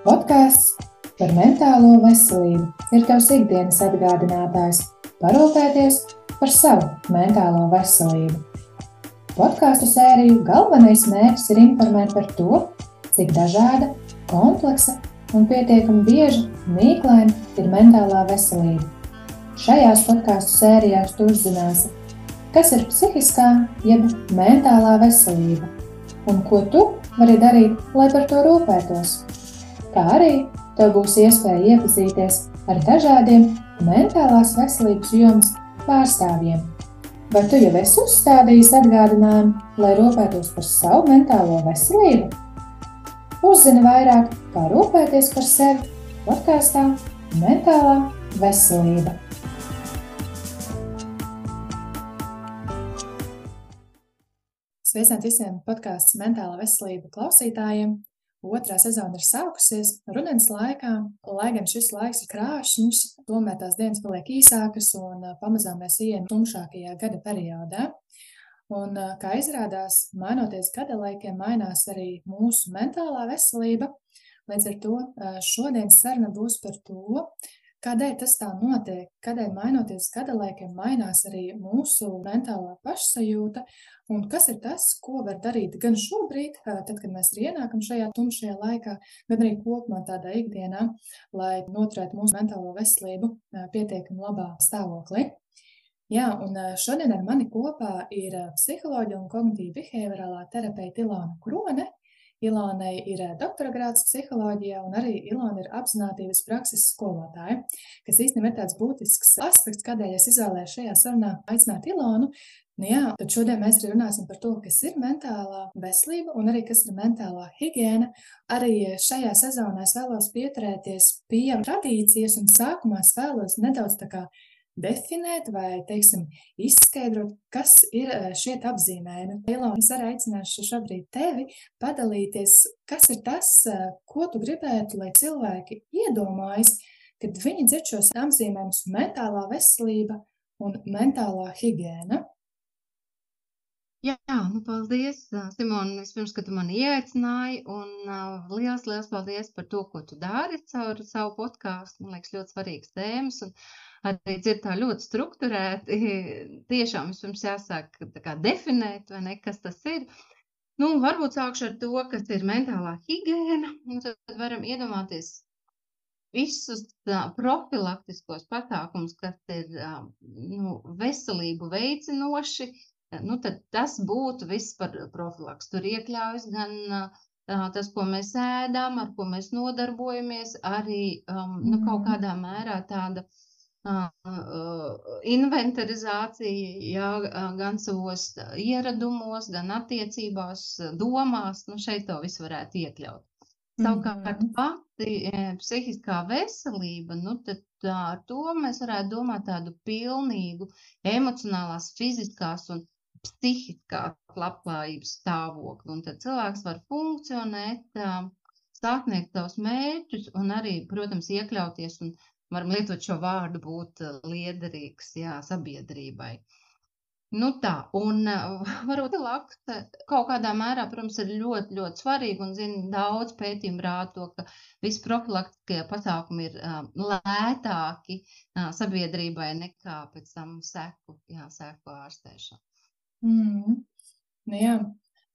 Podkāsts par mentālo veselību ir tavs ikdienas atgādinātājs parūpēties par savu mentālo veselību. Podkāstu sēriju galvenais mērķis ir informēt par to, cik dažāda, kompleksa un pietiekami bieži mīklaina ir mentālā veselība. Šajās podkāstu sērijās tu uzzināsi, kas ir psihiskā jeb mentālā veselība un ko tu vari darīt, lai par to rūpētos. Kā arī tev būs iespēja iepazīties ar dažādiem mentālās veselības jomas pārstāvjiem. Vai tu jau esi uzstādījis atgādinājumu, lai rūpētos par savu mentālo veselību? Uzzini vairāk, kā rūpēties par sevi podkāstā Mentālā veselība. Sveicināti visiem podkāstu Mentālā veselība klausītājiem. Otrā sezona ir sākusies rudens laikā, lai gan šis laiks ir krāšņs, tomēr tās dienas paliek īsākas un pamazām mēs ejam tumšākajā gada periodā. Un, kā izrādās, mainoties gada laikiem, mainās arī mūsu mentālā veselība. Līdz ar to šodienas saruna būs par to, Kādēļ tas tā notiek? Kādēļ mainoties gada laikiem, mainās arī mūsu mentālā pašsajūta? Un kas ir tas, ko var darīt gan šobrīd, tad, kad mēs ienākam šajā tumšajā laikā, gan arī kopumā tādā ikdienā, lai noturētu mūsu mentālo veselību pietiekami labā stāvoklī? Jā, un šodien ar mani kopā ir psiholoģija un kognitīva behaviorālā terapeita Ilona Krone, Ilonai ir eh, doktora grāts psiholoģijā, un arī Ilona ir apzinātības prakses skolotāja, kas īstenībā ir tāds būtisks aspekts, kādēļ es izvēlējos šajā sarunā aicināt Ilonu. Nu jā, tad šodien mēs arī runāsim par to, kas ir mentālā veselība un arī kas ir mentālā higiēna. Arī šajā sezonā es vēlos pieturēties pie tradīcijas un sākumā es vēlos nedaudz tā kā definēt vai, teiksim, izskaidrot, kas ir šie apzīmējumi. Ilona, es arī aicināšu šobrīd tevi padalīties, kas ir tas, eh, ko tu gribētu, lai cilvēki iedomājas, kad viņi dzird šos apzīmējumus mentālā veselība un mentālā higiēna. Jā, nu paldies, Simona, vispirms, ka tu mani ieaicināji, un uh, liels, liels paldies par to, ko tu dari caur savu podkāstu. Man liekas, ļoti svarīgas tēmas, un arī dzird tā ļoti strukturēti. Tiešām vispirms jāsāk kā, definēt, vai ne, kas tas ir. Nu, varbūt sākšu ar to, kas ir mentālā higiēna, un tad varam iedomāties visus tā, profilaktiskos pasākumus, kas ir nu, veselību veicinoši, nu, tas būtu viss par profilaks. Tur iekļaujas gan tas, ko mēs ēdam, ar ko mēs nodarbojamies, arī um, nu, kaut mm. kādā mērā tāda uh, inventarizācija, jā, gan savos ieradumos, gan attiecībās, domās, nu šeit to visu varētu iekļaut. Savukārt mm -hmm. pati psihiskā veselība, nu tad ar to mēs varētu domāt tādu pilnīgu emocionālās, fiziskās un psihiskās labklājības stāvokli. Un tad cilvēks var funkcionēt, sasniegt savus mērķus un arī, protams, iekļauties un varam lietot šo vārdu, būt eh, liederīgs jā, sabiedrībai. Nu tā, un uh, varbūt lakta kaut kādā mērā, protams, ir ļoti, ļoti svarīgi un zina daudz pētījumu rāda to, ka visi profilaktiskie pasākumi ir uh, lētāki uh, sabiedrībai nekā pēc tam seku, jā, seku ārstēšana. Mm. Nu jā,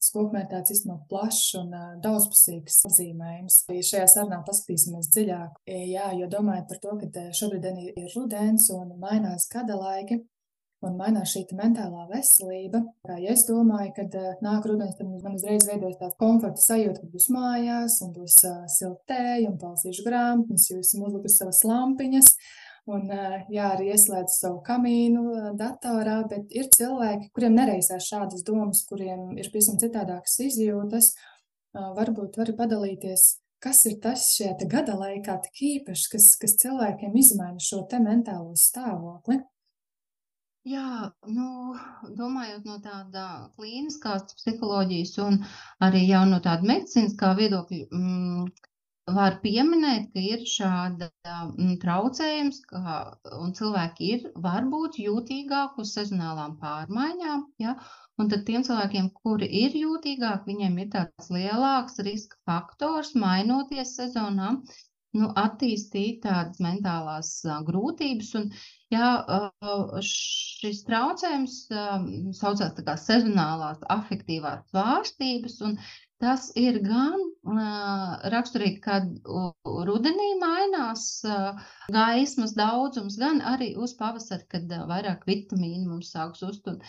Tas kopumā ir tāds īstenībā plašs un daudzpusīgs apzīmējums. Ja šajā sarunā paskatīsimies dziļāk, jā, jo domājot par to, ka šobrīd ir rudens un mainās gada laiki, un mainās šī mentālā veselība. Ja es domāju, kad nāk rudens, tad man uzreiz veidojas tāds komforta sajūta, ka būs mājās, un būs uh, siltēji, un palasīšu grāmatas, jūs esat uzlikusi savas lampiņas. Un jā, arī ieslēdz savu kamīnu datorā, bet ir cilvēki, kuriem nereizēs šādas domas, kuriem ir pavisam citādākas izjūtas. Varbūt var padalīties, kas ir tas šajā gada laikā tik īpašs, kas, kas cilvēkiem izmaina šo te mentālo stāvokli. Jā, nu, domājot no tāda klīniskās psiholoģijas un arī jau no tāda medicīniskā viedokļa, mm, var pieminēt, ka ir šāda mm, traucējums, ka, cilvēki ir varbūt jūtīgāki uz sezonālām pārmaiņām, ja, Un tad tiem cilvēkiem, kuri ir jūtīgāki, viņiem ir tāds lielāks riska faktors mainoties sezonā, nu, attīstīt tādas mentālās uh, grūtības. Un, jā, uh, šis traucējums uh, saucās kā sezonālās afektīvās svārstības, un tas ir gan uh, raksturīgi, kad rudenī mainās uh, gaismas daudzums, gan arī uz pavasari, kad uh, vairāk vitamīnu mums sāks uzturt.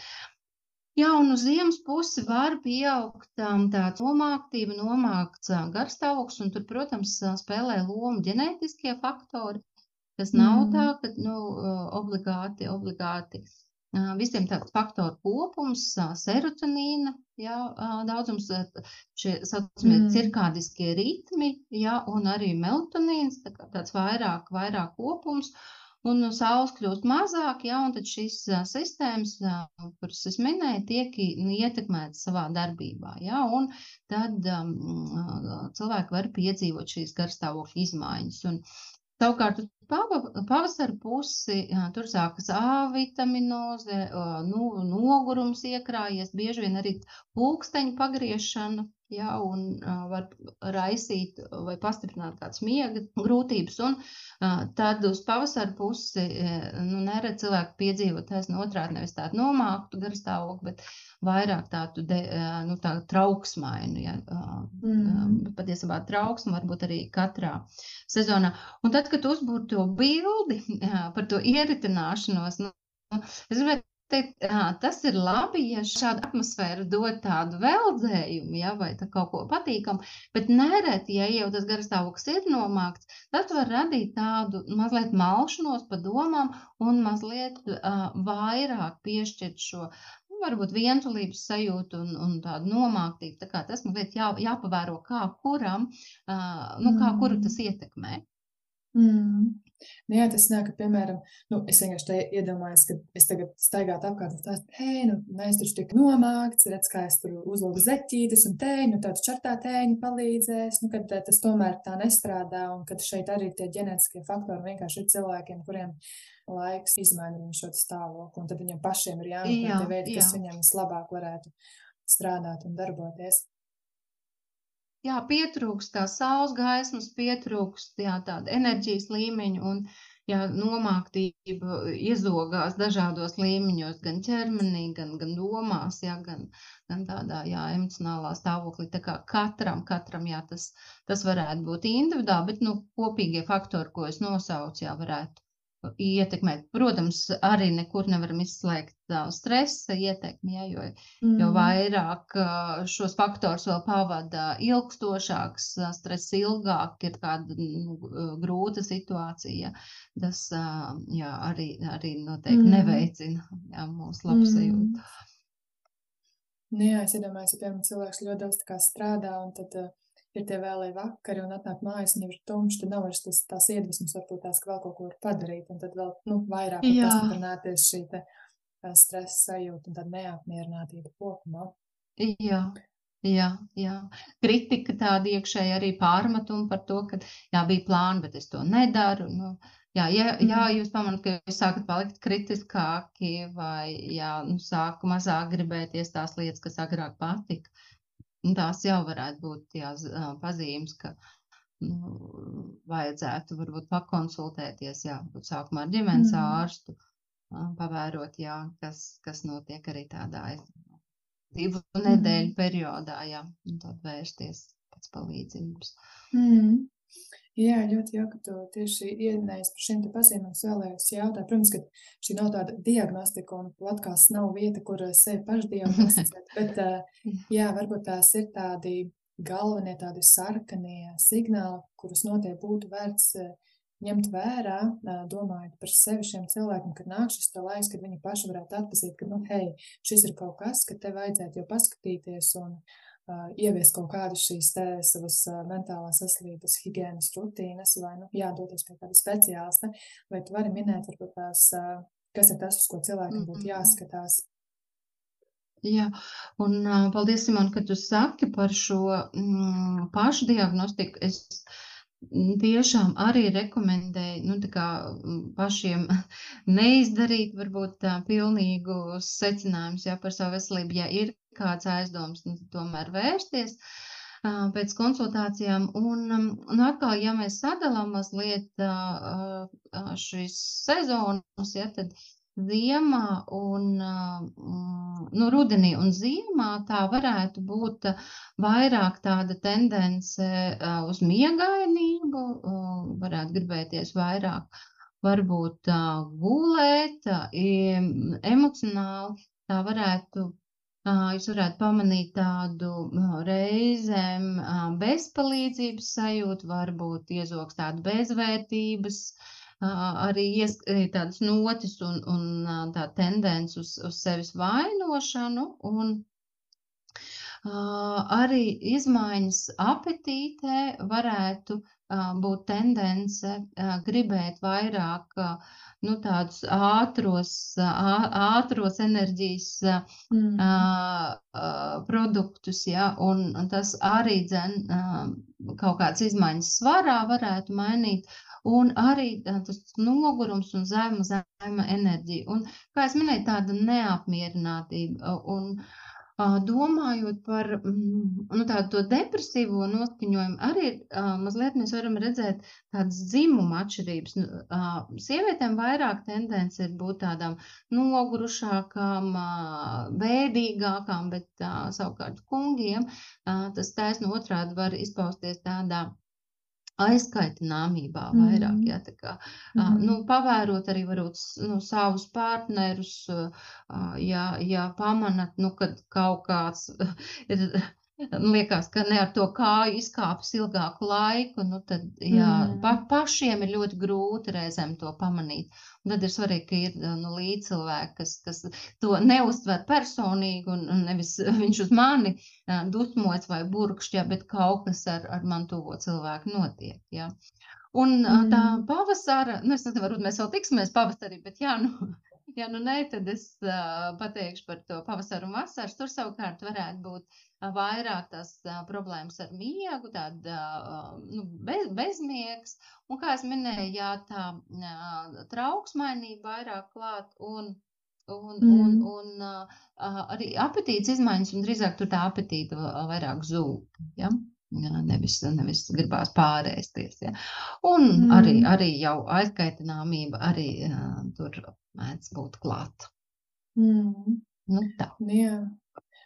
Jā, un uz ziemas pusi var pieaugt um, tāds nomāktība, nomākts uh, garstāvoklis, un tur, protams, spēlē lomu ģenētiskie faktori, kas nav tā, Mm. ka, nu, obligāti, obligāti visiem tāds faktoru kopums, serotonīna, jā, daudzums, šie saucamie Mm. cirkādiskie ritmi, jā, un arī melatonīns, tā tāds vairāk, vairāk kopums. Un saules kļūst mazāk, ja, un tad šīs sistēmas, kuras es minēju, tiek nu, ietekmētas savā darbībā. Ja, un tad um, cilvēki var piedzīvot šīs garstāvokļa izmaiņas. Un, savukārt, pavasara pusi tur sākas A vitaminoze, nu, nogurums iekrājies, bieži vien arī pulksteņu pagriešana. Ja, un uh, var raisīt vai pastiprināt kādas miega grūtības. Un Uh, Tad uz pavasara pusi nu, neredz cilvēku piedzīvot taisnu otrādi nevis tādu nomāktu garstāvokli, bet vairāk tādu de, nu, tā trauksmainu. Ja, Mm. Patiesībā trauksme var būt arī katrā sezonā. Un tad, kad uzbūr to bildi par to ieritināšanos, nu, es gribētu teikt, jā, tas ir labi, ja šāda atmosfēra dod tādu veldzējumu, ja, vai tā kaut ko patīkamu, bet nereti, ja jau tas garstāvoklis ir nomākts, tas var radīt tādu mazliet malšanos pa domām un mazliet uh, vairāk piešķirt šo, nu, varbūt vientulības sajūtu un, un tādu nomāktību. Tā kā tas mazliet jā, jāpavēro, kā kuram, uh, nu, kā kuru tas ietekmē. Mm. Nu, jā, tas nāk, ka, piemēram, nu, es vienkārši iedomājos, ka es tagad staigātu apkārt un stāstu, hei, nu, mēs taču tik nomākts, redz, kā es tur uzlūku zeķītes un tēņu, tāds čartā tēņi palīdzēs, nu, kad eh, tas tomēr tā nestrādā un kad šeit arī tie ģenētiskie faktori vienkārši ir cilvēkiem, kuriem laiks izmaina šo stāvokli, un tad viņiem pašiem ir jāmeklē Jā, veidi, kas jā. viņiem vislabāk varētu strādāt un darboties. Jā, pietrūkst tā saules gaismas, pietrūkst jā, tāda enerģijas līmeņa un jā, nomāktība iezogās dažādos līmeņos, gan ķermenī, gan, gan domās, jā, gan, gan tādā jā, emocionālā stāvoklī. Tā kā katram, katram jā, tas, tas varētu būt individuāli, bet nu, kopīgie faktori, ko es nosaucu, jā, varētu ietekmēt. Protams, arī nekur nevaram izslēgt tā stresa ietekmi, ja, jo, jo Mm. vairāk ā, šos faktors vēl pavada ilgstošāks, ā, stress ilgāk, ir kāda nu, grūta situācija. Tas ā, jā, arī, arī noteikti Mm. neveicina jā, mūsu labsajūtu. Mm. Nu, jā, es iedomājos, ja piemēram cilvēks ļoti daudz strādā, un tad uh, ir tie vēlēji vakari, un atnāk mājās, un jau ir tumšs, tad nav vairs tas, tās iedvesmas, varbūt tās, ka vēl kaut ko var padarīt, un tad vēl, nu, vairāk Jā. pastiprināties šī te uh, stresa sajūta un tāda neapmierinātība kopumā. Jā, jā, jā. Kritika tāda iekšēji arī pārmetuma par to, ka jā, bija plāni, bet es to nedaru. Nu, jā, ja, jā, Mm. jūs pamanāt, ka jūs sākat palikt kritiskāki vai jā, nu, sāk mazāk gribēties tās lietas, kas agrāk patika. Un tās jau varētu būt z- ā, pazīmes, ka nu, vajadzētu varbūt pakonsultēties, jā, varbūt sākumā ar ģimenes Mm. ārstu, ā, pavērot, jā, kas, kas notiek arī tādā divu nedēļu periodā, jā, un tad vērsties pēc palīdzības. Mm. Jā, ļoti jauki, ka tu tieši ieminējies par te pazīmēm. Es vēlējos jautāt, protams, ka šī nav tāda diagnostika un podkāsts nav vieta, kur eh, sevi pašdiagnosticēt, bet eh, jā, varbūt tās ir tādi galvenie tādi sarkanie signāli, kurus noteikti būtu vērts eh, ņemt vērā, domājot par sevi šiem cilvēkiem, kad nāk šis laiks, kad viņi paši varētu atpazīt, ka, nu, hei, šis ir kaut kas, ka te vajadzētu jau paskatīties un uh, ieviest kaut kādus šīs te savas mentālās veselības higienas rutīnas vai, nu, jādoties pie kāda speciālista, vai tu vari minēt, varbūt tās, kas ir tas, uz ko cilvēkam būtu jāskatās. Jā, un paldies, Simon, ka tu saki par šo mm, pašdiagnostiku. Es tiešām arī rekomendēju, nu, kā pašiem neizdarīt varbūt tā pilnīgus secinājumus, ja, par savu veselību, ja ir kāds aizdoms, nu, tomēr vērsties pēc konsultācijām. Un, un atkal, ja mēs sadalām mazliet šīs sezonas, ja, tad ziemā un nu, rudenī un ziemā tā varētu būt vairāk tāda tendence uz miegainību, varētu gribēties vairāk varbūt gulēt, emocionāli. Tā varētu Jūs varētu pamanīt tādu reizēm bezpalīdzības sajūtu, varbūt iezogs tādu bezvērtības, arī tādas notis un, un tā tendence uz, uz sevis vainošanu un arī izmaiņas apetītē varētu būt tendence gribēt vairāk nu, tādus ātros, ātros enerģijas mm. produktus, ja, un tas arī dzen kaut kādas izmaiņas svarā varētu mainīt, un arī tas nogurums un zema, zema enerģija. Un, kā es minēju, tāda neapmierinātība. Un, Domājot par mm, nu, tādu depresīvo noskaņojumu, arī mazliet mēs varam redzēt tādas dzimuma atšķirības. Nu, sievietēm vairāk tendence ir būt tādām nogurušākām, bēdīgākām, bet savukārt kungiem tas taisno otrādi var izpausties tādā aizkaitināmībā vairāk, Mhm. ja, tā kā, ā, nu, Mhm. pavērot arī varbūt, nu, savus partnerus, ja, ja pamanat, nu, kad kaut kāds ir, liekas, ka ne ar to kāju izkāpis ilgāku laiku, nu, tad, jā, pa, Mm. pašiem ir ļoti grūti reizēm to pamanīt. Un tad ir svarīgi, ka ir, nu, līdzcilvēki, kas, kas to neuztver personīgi un, nevis viņš uz mani dusmojas vai burkšķi, ja, bet kaut kas ar, ar man tuvo cilvēku notiek, jā. Un ā, tā Mm. pavasara, nu, es nezinu, varbūt mēs vēl tiksimies pavasarī, bet jā, nu, ja nu nē, tad es uh, pateikšu par to pavasaru un vasaras. Tur savukārt varētu būt uh, vairāk tās uh, problēmas ar miegu, tāda uh, nu, bez, bezmiegs. Un kā es minēju, jā, tā uh, trauksmainība vairāk klāt un, un, un, Mm. un uh, uh, arī apetītes izmaiņas, un drīzāk tur tā apetīte va- vairāk zūd. Ja? Jā, nevis, nevis gribās pārēsties. Ja. Un arī, Mm. arī jau aizkaitināmība arī uh, tur mēdz būt klāta. Mm. Nu, tā. Nu jā,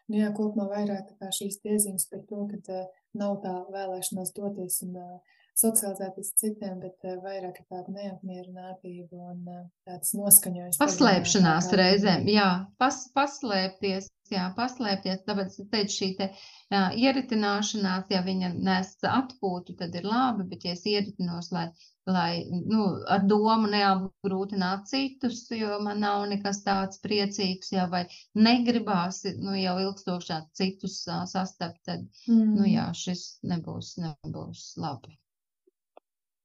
nu jā, kopumā vairāk šīs piezīmes par to, ka uh, nav tā vēlēšanās doties un uh, socializēties ar citiem, bet uh, vairāk ir tāda neapmierinātība un uh, tāds noskaņojums. Paslēpšanās padziļinātākā reizēm, jā, pas, paslēpties, jā, paslēpties, tāpēc es teicu šī te jā, ieritināšanās, ja viņa nes atpūtu, tad ir labi, bet ja es ieritinos, lai, lai nu, ar domu neapgrūtināt citus, jo man nav nekas tāds priecīgs, jā, vai negribās, nu, jau ilgstošāk citus sastapt, tad, nu, Mm. jā, šis nebūs, nebūs labi.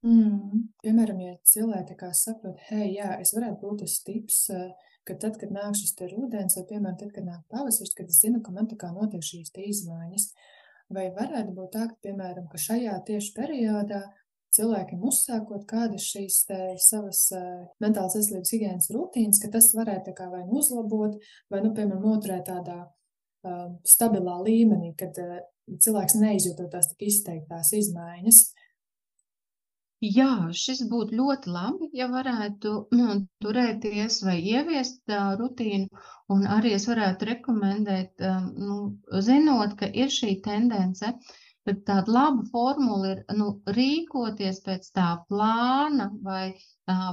Mm. Piemēram, ja cilvēki saprot, hei, jā, es varētu būt tas tips, eh, ka tad, kad nāk šis rudens, vai, piemēram, tad, kad nāk pavasaris, kad es zinu, ka man tā kā notiek šīs izmaiņas, vai varētu būt tā, ka, piemēram, ka šajā tieši periodā cilvēkiem uzsākot kādas šīs te savas uh, mentālas veselības higienas rutīnas, ka tas varētu kā vai nu uzlabot, vai, nu, piemēram, noturēt tādā uh, stabilā līmenī, kad uh, cilvēks neizjūtot tās tik izteiktās izmaiņas. Jā, šis būtu ļoti labi, ja varētu nu, turēties vai ieviest tā rutīnu, un arī es varētu rekomendēt, um, nu, zinot, ka ir šī tendence, tad tāda laba formula ir nu, rīkoties pēc tā plāna vai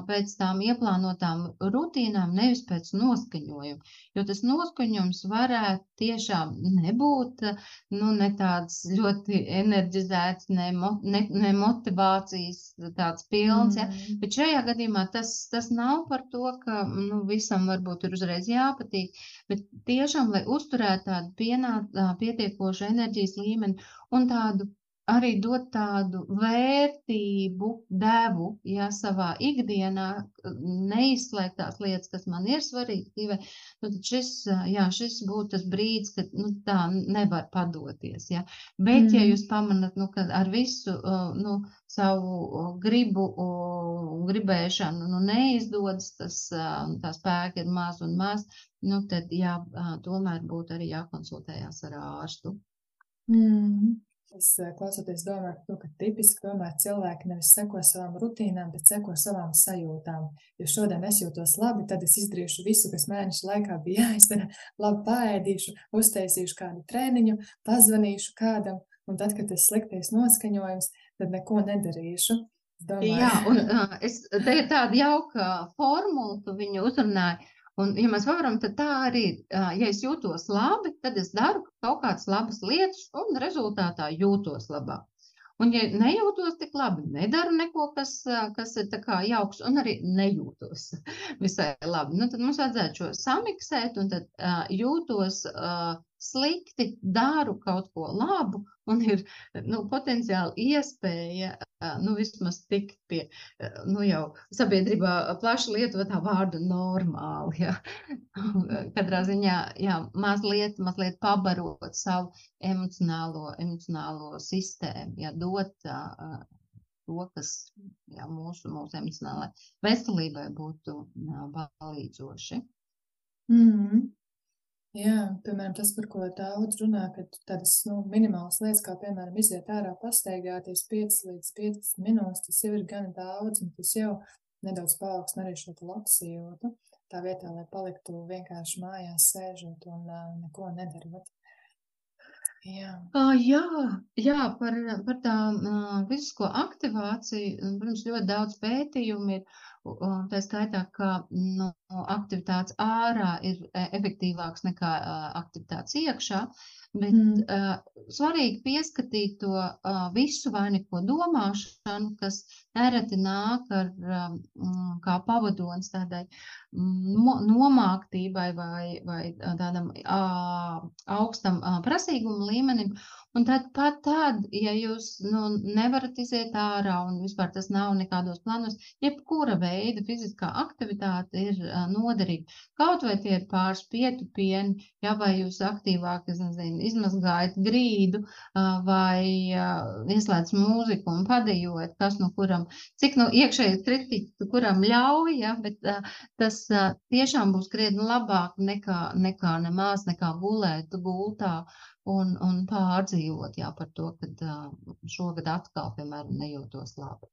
pēc tām ieplānotām rutīnām, nevis pēc noskaņojuma, jo tas noskaņojums varētu tiešām nebūt nu, ne tāds ļoti enerģizēts, ne, mo, ne, ne motivācijas tāds pilns, ja, Mm. bet šajā gadījumā tas, tas nav par to, ka nu, visam varbūt ir uzreiz jāpatīk, bet tiešām, lai uzturētu tādu pienā, pietiekošu enerģijas līmeni un tādu arī dot tādu vērtību, devu, ja savā ikdienā neizslēgt tās lietas, kas man ir svarīgas dzīvē, nu, tad šis, jā, šis būtu tas brīdis, kad, nu, tā nevar padoties, ja. Bet, mm. ja jūs pamanat, nu, ka ar visu, nu, savu gribu gribēšanu, nu, neizdodas, tas, tā spēka ir maz un maz, nu, tad, jā, tomēr būtu arī jākonsultējās ar ārstu. Mm. Es eh, klausoties domāju, ka, nu, ka tipiski tomēr cilvēki nevis seko savām rutīnām, bet seko savām sajūtām. Jo šodien es jūtos labi, tad es izdarīšu visu, kas mēneša laikā bija jāizdara. Labi paēdīšu, uztaisīšu kādu treniņu, pazvanīšu kādam, un tad, kad tas sliktais noskaņojums, tad neko nedarīšu. Domāju. Jā, un es, te ir tāda jauka formula, tu viņu uzrunāji. Un, ja mēs varam, tad tā arī, ja es jūtos labi, tad es daru kaut kādas labas lietas un rezultātā jūtos labāk. Un, ja nejūtos tik labi, nedaru neko, kas, kas ir jauks, un arī nejūtos visai labi, nu, tad mums vajadzētu šo samiksēt, un tad uh, jūtos uh, slikti, daru kaut ko labu, un ir nu, potenciāli iespēja nu, vismaz tikt pie nu, jau sabiedrībā plaši lietot tā vārdu normāli. Ja. Katrā ziņā jā, mazliet, mazliet pabarot savu emocionālo, emocionālo sistēmu, ja, dot to, kas jā, mūsu, mūsu emocionālajai veselībai būtu jā, palīdzoši. Mm -hmm. Jā, piemēram, tas, par ko daudz runā, ka tādas nu, minimālas lietas, kā piemēram iziet ārā, pastaigāties 5 līdz 15 minūtes, tas jau ir gan daudz, un tas jau nedaudz paaugstina arī šo labsajūtu. Tā vietā, lai paliktu vienkārši mājās sēžot un uh, neko nedarot. Jā, uh, jā, jā par, par tā uh, fizisko aktivāciju, protams, ļoti daudz pētījumu ir Un tā skaitā, ka nu, aktivitātes ārā ir e, efektīvāks nekā aktivitātes iekšā. Bet mm. uh, svarīgi pieskatīt to uh, visu vai neko domāšanu, kas nereti nāk ar um, kā pavadonis tādai um, nomāktībai vai, vai tādam uh, augstam uh, prasīguma līmenim. Un tad pat tad, ja jūs nu, nevarat iziet ārā un vispār tas nav nekādos planos, jebkura veida fiziskā aktivitāte ir uh, noderīga. Kaut vai tie ir pāris pietupieni, ja vai jūs aktīvāk, nezinu, izmazgājat grīdu vai ieslēdz mūziku un padejojat, kas no kuram, cik no iekšēji tritiķi, kuram ļauj, ja, bet tas tiešām būs krietni labāk nekā, nekā nemaz, nekā gulēt gultā un, un pārdzīvot, jā, par to, ka šogad atkal, piemēram, nejūtos labi.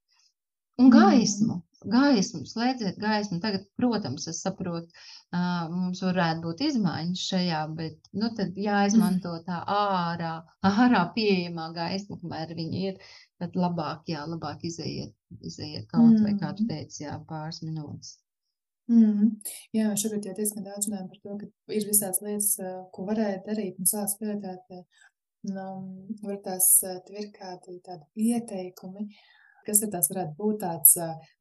Un mm. gaismu, gaismu, slēdziet gaismu. Tagad, protams, es saprotu, mums varētu būt izmaiņas šajā, bet, nu, tad jāizmanto tā ārā, ārā pieejamā gaisma, kamēr viņi ir, tad labāk, jā, labāk izējiet, izējiet kaut mm. vai, kā tu teici, jā, pāris minūtes. Mm. Jā, šobrīd jau diezgan daudz runājam par to, ka ir visādas lietas, ko varēja darīt, un sāks pievienot, nu, var tās tvirkāti tādi ieteikumi, Kas ir tās varētu būt tāds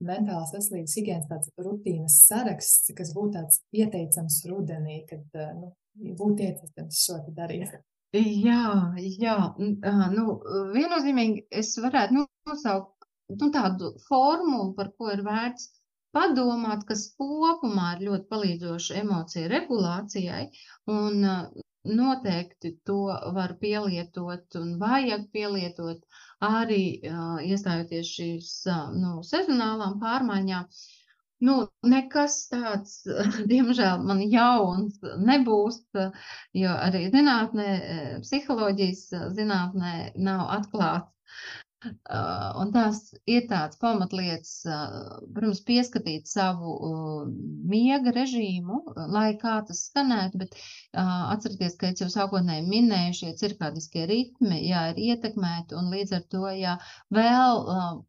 mentālās veselības higienas tāds rutīnas saraksts, kas būtu tāds ieteicams rudenī, kad nu, būtu ieteicams šo te darīt? Jā, jā, nu, viennozīmīgi es varētu nosaukt nu, tādu formulu, par ko ir vērts padomāt, kas kopumā ir ļoti palīdzoša emociju regulācijai, un noteikti to var pielietot un vajag pielietot arī uh, iestājoties šīs uh, nu, sezonālām pārmaiņām. Nu, nekas tāds, diemžēl, man jauns nebūs, jo arī zinātnē, psiholoģijas zinātnē nav atklāts un tās ir tādas pamatlietas, protams, pieskatīt savu miega režīmu, lai kā tas skanētu, bet atcerieties, ka es jau sākotnēji minēju, šie cirkādiskie ritmi, jā, ir ietekmēti, un līdz ar to, ja vēl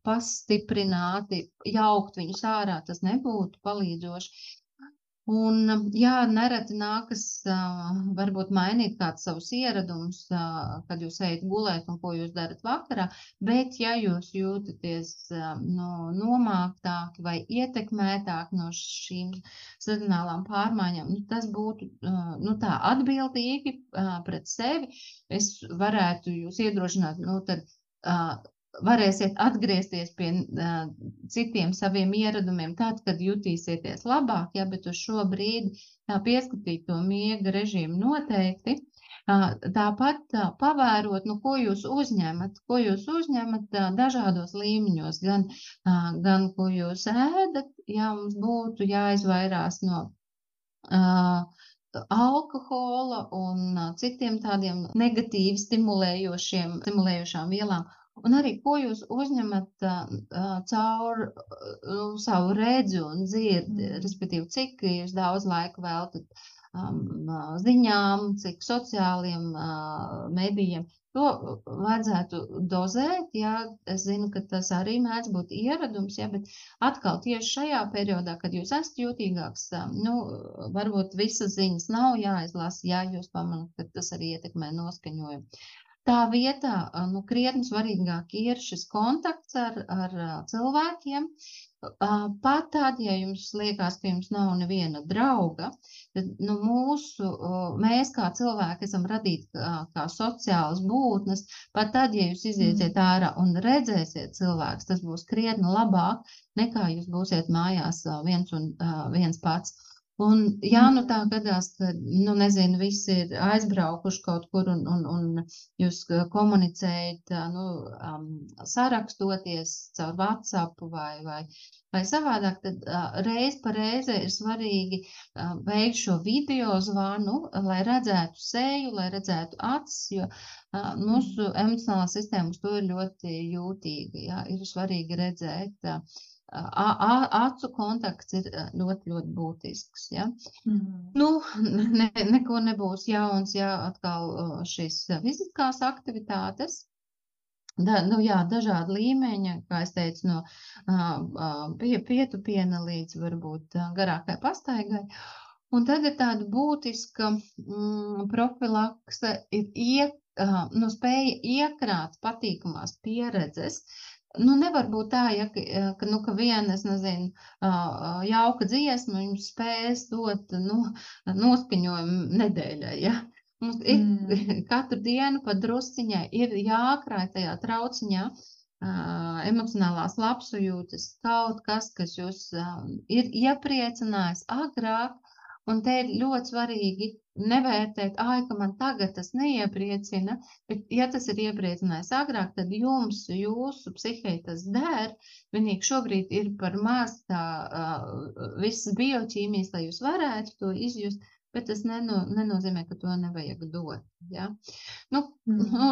pastiprināti jaukt viņus ārā, tas nebūtu palīdzoši. Un, jā, nereti nākas varbūt mainīt kāds savus ieradumus, kad jūs ejat gulēt un ko jūs darat vakarā, bet ja jūs jūtaties no, nomāktāki vai ietekmētāki no šīm sezonālām pārmaiņām, nu, tas būtu nu, tā atbildīgi pret sevi. Es varētu jūs iedrošināt, nu, tad varēsiet atgriezties pie uh, citiem saviem ieradumiem, tad, kad jutīsieties labāk, ja, bet uz šo brīdi tā pieskatīt to miega režīmu noteikti. Uh, tāpat uh, pavērot, nu, ko jūs uzņemat, ko jūs uzņemat uh, dažādos līmeņos, gan, gan ko jūs ēdat, ja mums būtu jāizvairās no alkohola un citiem tādiem negatīvi stimulējošiem, stimulējošām vielām, Un arī, ko jūs uzņemat caur savu redzi un dzirdi, mm. respektīvi, cik jūs daudz laika veltat ziņām, cik sociāliem medijiem. To vajadzētu dozēt, jā, es zinu, ka tas arī mēdz būt ieradums, jā, bet atkal tieši šajā periodā, kad jūs esat jūtīgāks, nu, varbūt visas ziņas nav jāizlasa, jā, jūs pamanat, ka tas arī ietekmē noskaņojumu. Tā vietā, nu, krietni svarīgāk ir šis kontakts ar, ar cilvēkiem. Pat tad, ja jums liekas, ka jums nav neviena drauga, tad nu, mūsu, mēs kā cilvēki esam radīti kā, kā sociālas būtnes. Pat tad, ja jūs iziesiet mm. ārā un redzēsiet cilvēks, tas būs krietni labāk nekā jūs būsiet mājās viens un viens pats. Un, jā, nu tā gadās, ka, nu, nezinu, visi ir aizbraukuši kaut kur un, un, un jūs komunicējat, nu, um, sarakstoties caur WhatsApp vai, vai, vai savādāk, tad uh, reiz pa reize ir svarīgi uh, veikt šo video zvanu, lai redzētu seju, lai redzētu acis, jo uh, mūsu emocionālā sistēma uz to ir ļoti jūtīga, jā, ir svarīgi redzēt. Uh, acu kontakts ir ļoti, ļoti būtisks. Ja? Mm. Nu, ne, neko nebūs jauns, ja atkal šīs fiziskās aktivitātes. Da, nu, jā, dažādi līmeņi, kā es teicu, no uh, pie, pietupiena līdz varbūt garākai pastaigai. Un tad ir tāda būtiska mm, profilakse, ir ie, uh, nu, spēja iekrāt patīkamās pieredzes, Nu, nevar būt tā, ja, ka, nu, ka viena, es nezinu, jauka dziesma jums spēs dot nu, noskaņojumu nedēļai. Ja? Mums ik, mm. katru dienu pa drusciņai ir jākrāj tajā trauciņā uh, emocionālās labsajūtas kaut kas, kas jūs uh, ir iepriecinājis agrāk, Un te ir ļoti svarīgi nevērtēt, ah, ka man tagad tas neiepriecina, bet, ja tas ir iepriecinājis agrāk, tad jums, jūsu psihē tas der. Vienīgi šobrīd ir par maz tā uh, visas bioķīmijas, lai jūs varētu to izjust, bet tas neno, nenozīmē, ka to nevajag dot. Ja? Nu, mm. nu,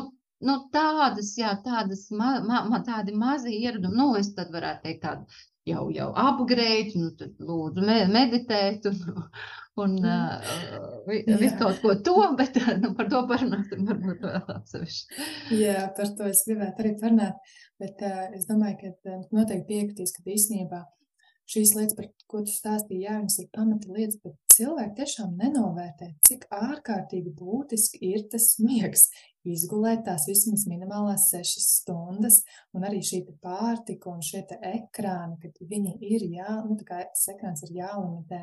nu, tādas, jā, tādas ma, ma, ma, tādi mazi ieradumi, nu, es tad varētu teikt tādu jau, jau upgrade, nu, tad lūdzu meditēt un, un uh, visu kaut ko to, bet nu, par to parunāsim varbūt vēl atsevišķi. Jā, par to es gribētu arī parunāt, bet uh, es domāju, ka noteikti piekritīs, ka īstenībā šīs lietas, par ko tu stāstīji, jā, viņas ir pamata lietas, bet cilvēki tiešām nenovērtē, cik ārkārtīgi būtiski ir tas miegs. Izgulēt tās vismaz minimālās sešas stundas, un arī šī pārtika un šie ekrāni, kad viņi ir jā, nu tā kā tas ekrāns ir jālimitē.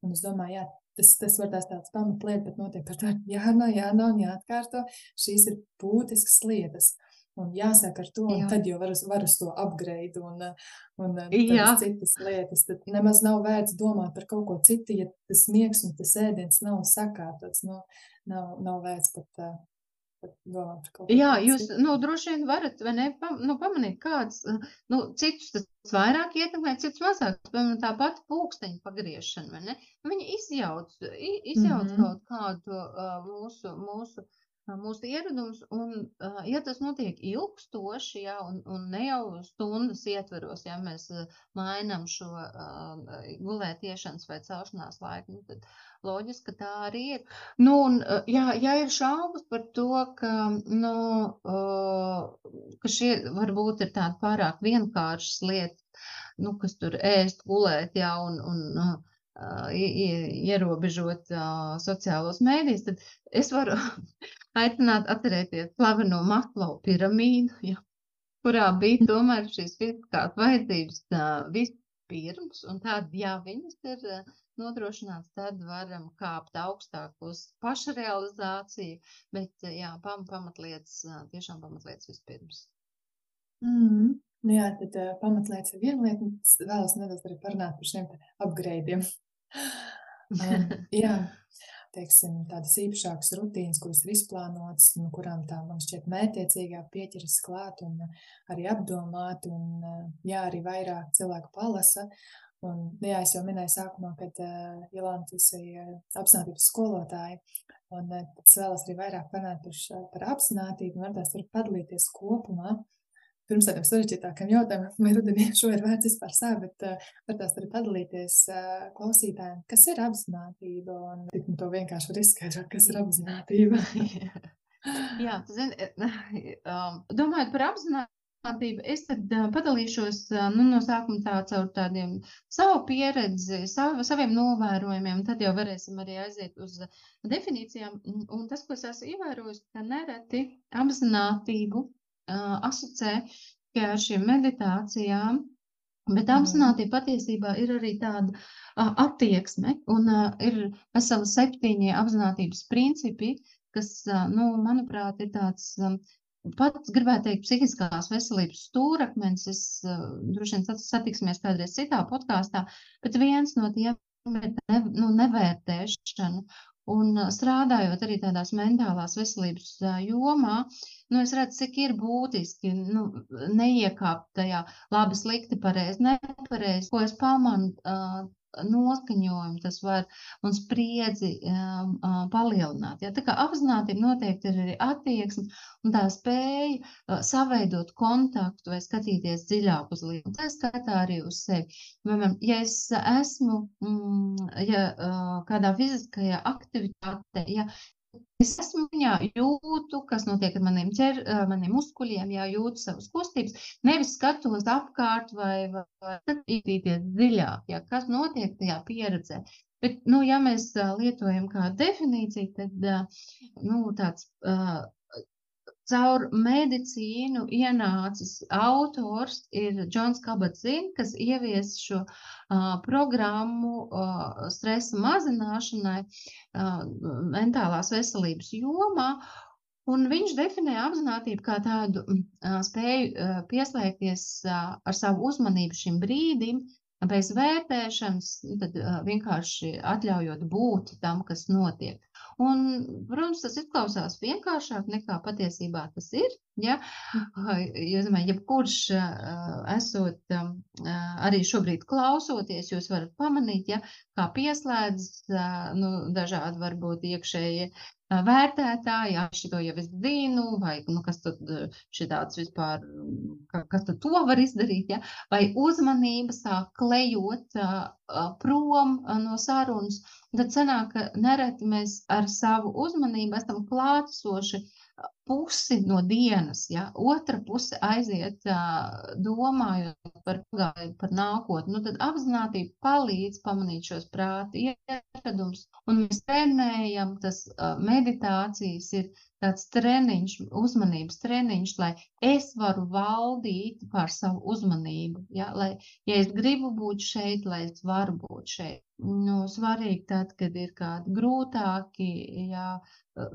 Un es domāju, jā, tas, tas var tās tāds pamatlieta, bet notiek par to jārunā, jārunā un jāatkārto. Šīs ir būtiskas lietas. Un jāsaka ar to, un Jā. tad jau var var uz to upgrade un, un citas lietas. Tad nemaz nav vērts domāt par kaut ko citu, ja tas miegs un tas ēdiens nav sakārtots. Nu, nav, nav vērts pat uh, Jā, jūs nu, droši vien varat ne, pa, nu, pamanīt, kāds nu, citus tas vairāk ietekmē, citus mazāk. Piemēram, tā pati pulksteņa pagriešana, ne? Viņa izjauc, izjauc mm -hmm. kaut kādu uh, mūsu, mūsu mūsu ieradums, un, ja tas notiek ilgstoši, ja, un, un ne jau stundas ietveros, ja mēs mainām šo gulētiešanas vai celšanās laiku, nu, tad loģiski, ka tā arī ir. Nu, un, jā, ja ir šaubas par to, ka, nu, ka šie varbūt ir tādi pārāk vienkāršas lietas, nu, kas tur ēst, gulēt, ja, un, un ierobežot sociālos mēdījus, tad es varu aicināt atcerēties slaveno Maslow piramīdu, ja, kurā bija tomēr šīs fiziskās vajadzības vispirms, un tad, ja viņas ir nodrošināts, tad varam kāpt augstāk uz pašrealizāciju, bet, jā, pam, pamatlietas, tiešām pamatlietas vispirms. Mm. Nu jā, tad uh, pamatlietas ir viena lieta, un vēlos nedaudz arī parunāt par šiem upgradeiem. um, jā, teiksim, tādas īpašākas rutīnas, kuras ir izplānotas, no kurām tā man šķiet mētiecīgāk pieķeras klāt un arī apdomāt, un jā, arī vairāk cilvēku palasa. Un, nu jā, es jau minēju sākumā, kad uh, Jolanta ir uh, apzinātības skolotāja, un uh, es vēlos arī vairāk panākt par, par apzinātību, un varbūt tur padalīties kopumā. Pirms tādiem sarežģītākiem jautājumiem, vai rudenī šo ir vērts vispār sākt, bet uh, var tās arī padalīties uh, klausītājiem, kas ir apzinātība, un tik nu to vienkārši var izskaidrot, kas ir apzinātība. Jā, zini, um, domājot par atbildība. Es tad padalīšos nu, no sākuma tā caur tādiem savu pieredzi, savu, saviem novērojumiem, tad jau varēsim arī aiziet uz definīcijām. Un tas, ko es esmu ievērojis, ka nereti apzinātību asociē ar šīm meditācijām, bet apzinātība patiesībā ir arī tāda uh, attieksme un uh, ir veseli septiņi apzinātības principi, kas, uh, nu, manuprāt, ir tāds um, pats gribētu teikt, psihiskās veselības stūrakmens. Es uh, droši vien satiksimies kādreiz citā podkāstā, bet viens no tiem ir ne, nu, nevērtēšana. Un strādājot arī tādās mentālās veselības jomā, nu, es redzu, cik ir būtiski nu, neiekāpt tajā labi, slikti, pareizi, nepareizi, ko es pamanu uh, noskaņojumu, tas var un spriedzi um, uh, palielināt. Ja? Tā kā apzinātība noteikti ir arī attieksme un tā spēja uh, saveidot kontaktu vai skatīties dziļāk uz lietu. Tā skatā arī uz sevi. Piemēram, ja es esmu mm, ja, uh, kādā fiziskajā aktivitātē, ja Es esmu viņā, jūtu, kas notiek ar maniem, ķer, maniem muskuļiem, jā, jūtu savas kustības, nevis skatos apkārt vai, vai, skatīties dziļāk, jā, kas notiek tajā pieredzē. Bet, nu, ja mēs lietojam kā definīciju, tad, nu, tāds caur medicīnu ienācis autors ir Džons Kabat-Zinn, kas ievies šo uh, programmu uh, stresa mazināšanai uh, mentālās veselības jomā. Un viņš definē apziņotību kā tādu uh, spēju uh, pieslēgties uh, ar savu uzmanību šim brīdim, bez vērtēšanas, tad uh, vienkārši atļaujot būt tam, kas notiek. Un, protams, tas izklausās vienkāršāk nekā patiesībā tas ir. Ja? Jo, domāju, jebkurš esot arī šobrīd klausoties, jūs varat pamanīt, ja, kā pieslēdzas nu, dažādi varbūt iekšēji vērtētāji, ja šito jau es zinu, vai nu, kas tad šitāds vispār, kas tad to var izdarīt, ja? vai uzmanība sāk klejot prom no sarunas, tad sanāk, ka nereti mēs ar savu uzmanību esam klātsoši pusi no dienas, ja? Otra puse aiziet domājot par pagāju, par nākotni, nu tad apzinātība palīdz pamanīt šos prāta ieradumus, un mēs trenējam, tas meditācijas ir tāds treniņš, uzmanības treniņš, lai es varu valdīt pār savu uzmanību, ja, lai, ja es gribu būt šeit, lai es varu būt šeit. Nu, svarīgi tad, kad ir kādi grūtāki, jā,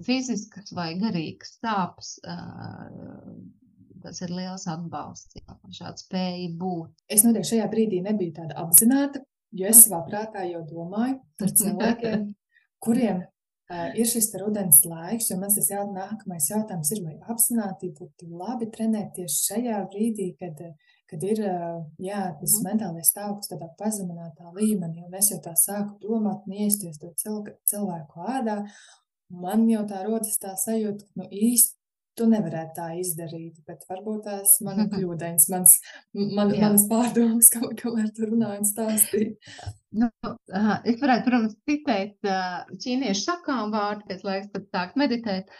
fiziskas vai garīgas sāpes. Tas ir liels atbalsts, jā, šāda spēja būt. Es noteikti šajā brīdī nebiju tāda apzināta, jo es savā prātā jau domāju par cilvēkiem, kuriem uh, ir šis rudens laiks, jo man tas jau nākamais jautājums ir, vai apzināti būtu labi trenēties šajā brīdī, kad, kad ir jā, tas mm. mentālais stāvoklis tādā pazeminātā līmenī, un es jau tā sāku domāt un iesties to cilvēku ādā, man jau tā rodas tā sajūta, ka nu, īsti tu nevarētu tā izdarīt, bet varbūt tās man ir kļūdains, mans, man, manas pārdomas, kam, kamēr tu runāji un stāstīji. Nu, es varētu, protams, citēt ķīniešu sakām vārdu, pēc laiks pat sākt meditēt,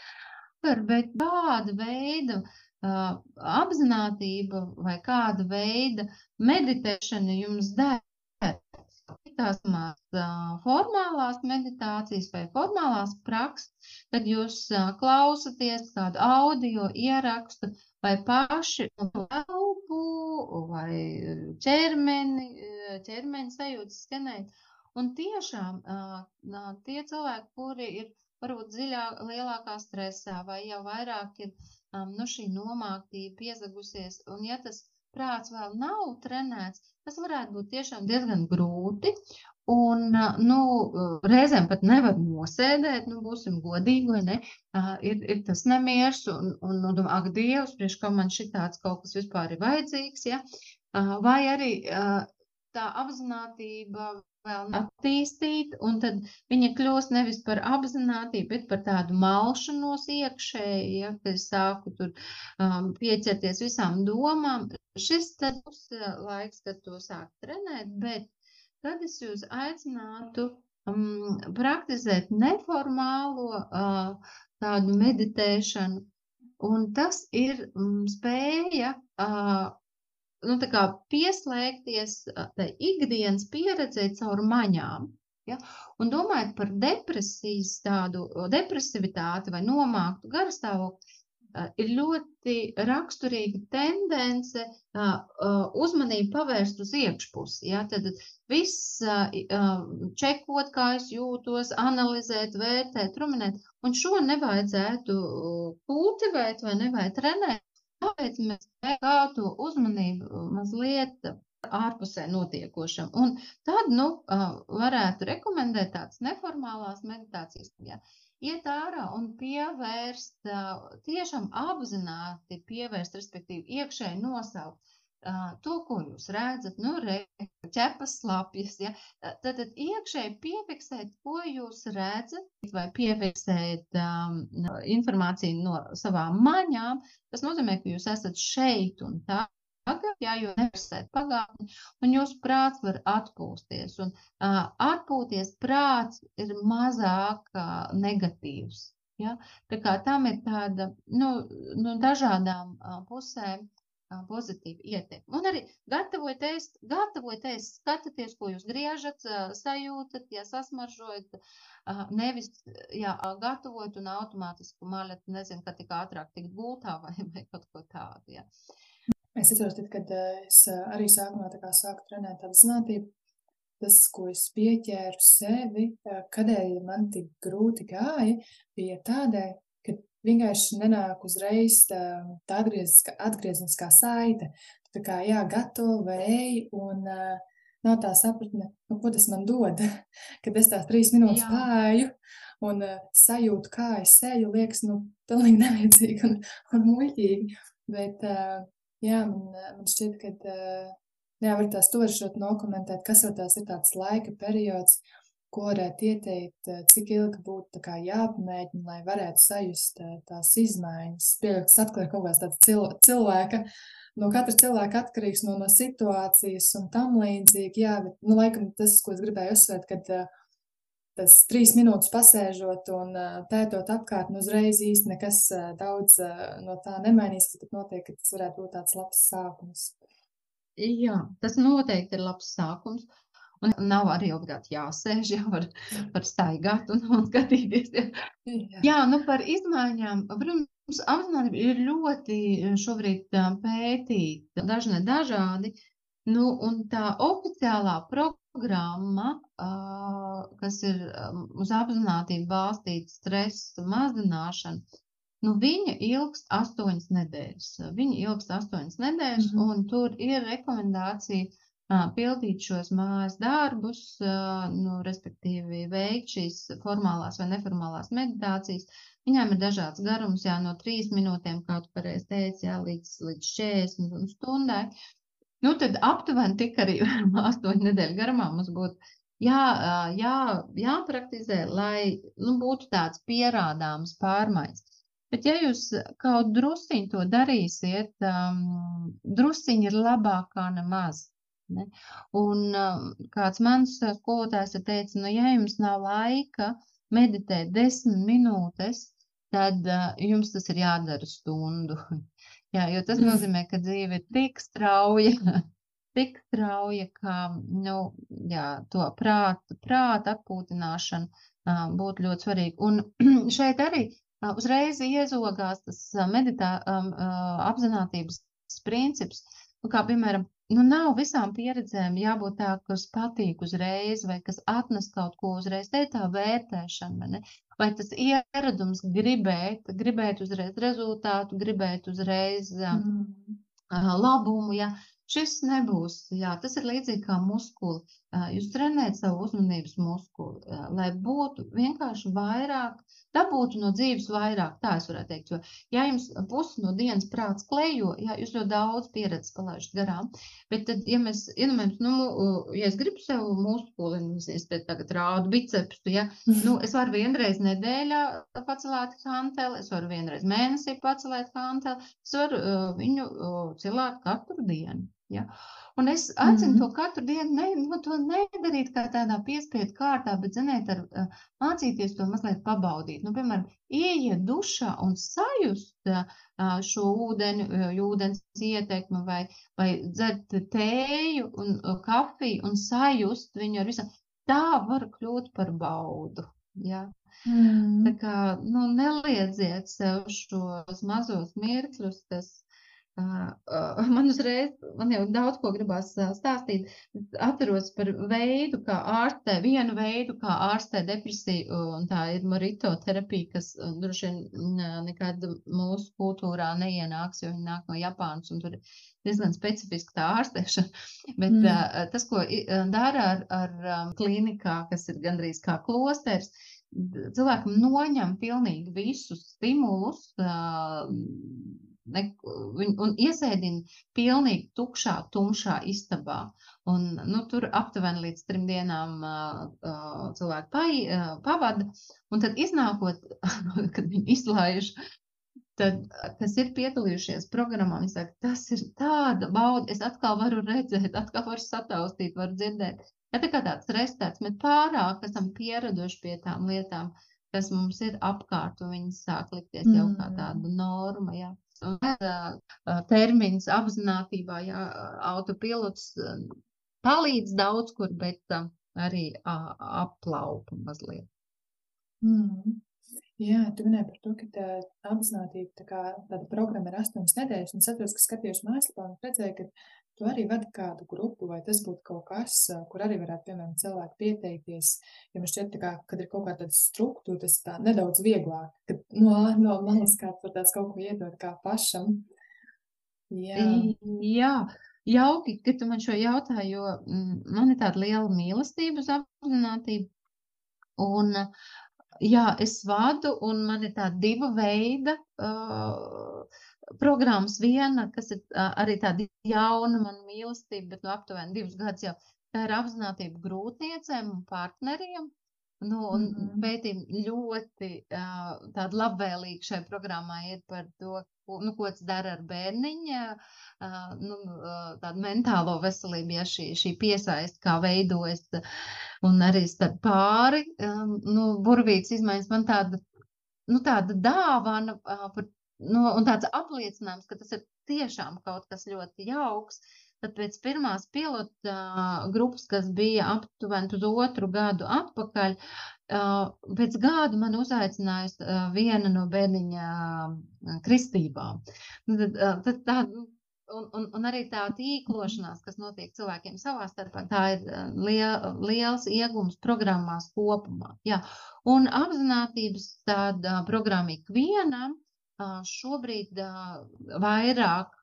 bet kāda veida uh, apzinātība vai kāda veida meditēšana jums der? tās formālās meditācijas vai formālās prakses, tad jūs klausaties kādu audio ierakstu vai paši elpu vai ķermeni, ķermeni sajūtas skenēt. Un tiešām tie cilvēki, kuri ir varbūt dziļāk, lielākā stresā vai jau vairāk ir um, nu, šī nomāktība piezagusies, un ja tas prāts vēl nav trenēts, tas varētu būt tiešām diezgan grūti. Un, nu, reizēm pat nevar nosēdēt, nu, būsim godīgi, vai ne? Uh, ir, ir tas nemieris, un, un, un ak, Dievs, priekš kā man šitāds kaut kas vispār ir vajadzīgs, ja? Uh, vai arī uh, tā apzinātība vēl attīstīta, un tad viņa kļūst nevis par apzinātību, bet par tādu malšanos iekšēji, ja, kad es sāku tur um, pieķerties visām domām. Šis tad būs laiks, kad to sāk trenēt, bet tad es jūs aicinātu um, praktizēt neformālo uh, tādu meditēšanu, un tas ir um, spēja uh, nu, pieslēgties ikdienas pieredzē caur maņām. Ja? Un domājot par depresijas tādu depresivitāti vai nomāktu garastāvokli, ir ļoti raksturīga tendence uzmanību pavērst uz iekšpusi. Ja? Tad viss čekot, kā es jūtos, analizēt, vērtēt, ruminēt, un šo nevajadzētu kultivēt vai nevajag trenēt Tāpēc mēs to uzmanību mazliet ārpusē notiekošam. Un tad, nu, varētu rekomendēt tādas neformālās meditācijas, ja iet ārā un pievērst, tiešām apzināti pievērst, respektīvi iekšēji nosaukt to, ko jūs redzat, nu, re, ķepas slapjas, ja, tad, tad iekšēji piefiksēt, ko jūs redzat, vai piefiksēt um, informāciju no savām maņām, tas nozīmē, ka jūs esat šeit un tā. Tagad, jā, jo nevarat pagātni, un jūsu prāts var atpūsties. Un uh, atpūties prāts ir mazāk uh, negatīvs. Ja? Tā kā tam ir tāda, nu, no dažādām uh, pusēm pozitīva ietekme. Un arī gatavojot ēst, gatavojot ēst, skatieties, ko jūs griežat, sajūtat, ja sasmaržojat, nevis, jā, gatavot un automātiski maļat, nezinu, ka tik ātrāk tikt gultā vai, vai kaut ko tādu, jā. Es atceros, kad es arī sākumā sāku trenēt apzinātību, tas, ko es pieķēru sevi, kādēļ man tik grūti gāja, bija tādēļ, vienkārši nenāk uzreiz tā, tā atgriezniskā, atgriezniskā saite. Tā kā, jā, gatavo vai ej, un uh, nav tā sapratne, nu, ko tas man dod, kad es tās trīs minūtes pāju un uh, sajūtu, kā es eju, liekas, nu, pilnīgi nevajadzīgi un, un muļķīgi. Bet, uh, jā, man, man šķiet, ka, uh, jā, var tās tožot nokomentēt, kas jau tās ir tāds laika periods, ko varētu ieteikt, eh, cik ilgi būtu jāpamēģina, lai varētu sajust eh, tās izmaiņas. Pieļaut, tas atklāja kaut kāds tāds cil cilvēka, no katra cilvēka atkarīgs no, no situācijas un tam līdzīgi. Jā, bet, nu, laikam tas, ko es gribēju uzsvērt, kad uh, tas trīs minūtes pasēžot un pētot apkārt, nu uzreiz īsti nekas daudz no tā nemainīsies, bet noteikti, tas varētu būt tāds labs sākums. Jā, tas noteikti ir labs sākums. Un nav arī obligāti jāsēž, jau var, var staigāt un, un skatīties. Ja. Jā. jā, nu par izmaiņām. Protams, apzinātība ir ļoti šobrīd pētīta, dažne dažādi. Nu, un tā oficiālā programma, kas ir uz apzinātību balstīta stresa mazināšana, nu, viņa ilgst astoņas nedēļas. Viņa ilgst astoņas nedēļas, mm -hmm. un tur ir rekomendācija pildīt šos mājas darbus, nu, respektīvi veikt šīs formālās vai neformālās meditācijas. Viņām ir dažāds garums, jā, no 3 minūtēm, kā tu pareizi teici, jā, līdz, līdz 40 stundai. Nu, tad aptuveni tik arī 8 nedēļu garumā mums būtu jā, jā, jāpraktizē, lai nu, būtu tāds pierādāms pārmaiņas. Bet, ja jūs kaut drusciņi to darīsiet, um, drusciņi ir labākā nemaz. Ne? Un um, kāds mans uh, skolotājs teica, nu, ja jums nav laika meditēt desmit minūtes, tad uh, jums tas ir jādara stundu. Jā, jo tas mm. nozīmē, ka dzīve ir tik strauja, tik strauja, ka nu, jā, to prāta, prāta atpūtināšana uh, būtu ļoti svarīga. Un šeit arī uh, uzreiz iezogās tas meditā, um, uh, apzinātības princips, nu, kā piemēram, nu, nav visām pieredzēm jābūt tā, kas patīk uzreiz, vai kas atnes kaut ko uzreiz. Te ir tā vērtēšana, vai, ne? vai tas ieradums gribēt, gribēt uzreiz rezultātu, gribēt uzreiz mm. uh, labumu. Ja? Šis nebūs, jā, tas ir līdzīgi kā muskuli. Jūs trenējat savu uzmanības muskuli, lai būtu vienkārši vairāk, dabūtu no dzīves vairāk, tā es varētu teikt. Jo, ja jums pusi no dienas prāts klejo, jā, jūs ļoti daudz pieredzes palaišat garām, bet tad, ja mēs iedomājamies, nu, ja es gribu sev muskuli, es te tagad rādu bicepsu, ja, nu, es varu vienreiz nedēļā pacelēt hanteli, es varu vienreiz mēnesī pacelēt hanteli, es varu uh, viņu uh, cilāt katru dienu. Ja? Un es aicinu mm -hmm. to katru dienu, ne, nu, to nedarīt kā tādā piespiedu kārtā, bet, ziniet, ar, uh, mācīties to mazliet pabaudīt. Nu, piemēram, ieiet dušā un sajust uh, šo ūdeni, uh, ūdens ietekmi vai, vai dzert tēju un uh, kafiju un sajust viņu ar visam. Tā var kļūt par baudu. Ja? Mm. Tā kā, nu, neliedziet sev šos mazos mirkļus, kas Man uzreiz, man jau daudz ko gribās stāstīt. Atceros par veidu, kā ārstē, vienu veidu, kā ārstē depresiju, un tā ir marito terapija, kas droši vien nekad mūsu kultūrā neienāks, jo viņi nāk no Japānas, un tur ir diezgan specifiska tā ārstēšana. Bet mm. tas, ko dara ar, ar klīnikā, kas ir gandrīz kā klosters, cilvēkam noņem pilnīgi visus stimulus, ne, viņu, un iesēdina pilnīgi tukšā, tumšā istabā. Un, nu, tur aptuveni līdz trim dienām uh, cilvēki pai, uh, pavada, un tad iznākot, kad viņi izlaiž, tad, kas ir piedalījušies programmā, viņi saka, tas ir tāda bauda, es atkal varu redzēt, atkal varu sataustīt, varu dzirdēt. Ja tā kā tāds restēts, mēs pārāk esam pieraduši pie tām lietām, kas mums ir apkārt, un viņas sāk likties jau kā mm. tāda norma. Jā termins apzinātībā, jā, autopilots palīdz daudz kur, bet arī aplaupa mazliet. Mm. Jā, tu minēji par to, ka tā apzinātība, tā kā tāda programma ir astoņas nedēļas, un es atceros, ka skatījos mājaslapā un redzēju, ka tu arī vadi kādu grupu, vai tas būtu kaut kas, kur arī varētu, piemēram, cilvēki pieteikties. Jo man šķiet, kā, kad ir kaut kāda struktūra, tas ir tā nedaudz vieglāk, kad no, no malas kāds var tāds kaut ko iedot kā pašam. Jā. Jā. Jauki, ka tu man šo jautāji, jo mm, man ir tāda liela mīlestība uz apzinātību. Un, jā, es vadu, un man ir tāda diva veida uh, programmas viena, kas ir arī tāda jauna man mīlestība, bet nu aptuveni divus gadus jau. Tā ir apzinātība grūtniecēm un partneriem. Nu, un mm -hmm. pētījumi ļoti uh, tādi labvēlīgi šai programmai ir par to, ko, nu, ko tas dara ar bērniņa, uh, nu, uh, tādu mentālo veselību, ja šī, šī piesaist, kā veidojas, un arī starp pāri, um, nu, burvītas izmaiņas man tāda, nu, tāda dāvana uh, par nu, un tāds apliecinājums, ka tas ir tiešām kaut kas ļoti jauks. Tad pēc pirmās pilota uh, grupas, kas bija aptuveni uz otru gadu atpakaļ, uh, pēc gada man uzaicinājusi uh, viena no bērniņa kristībām. Nu, tad, tad tā, un, un, un arī tā tīklošanās, kas notiek cilvēkiem savā starpā, tā ir liel, liels iegums programmās kopumā. Jā. Un apzinātības tāda programma ikvienam Šobrīd vairāk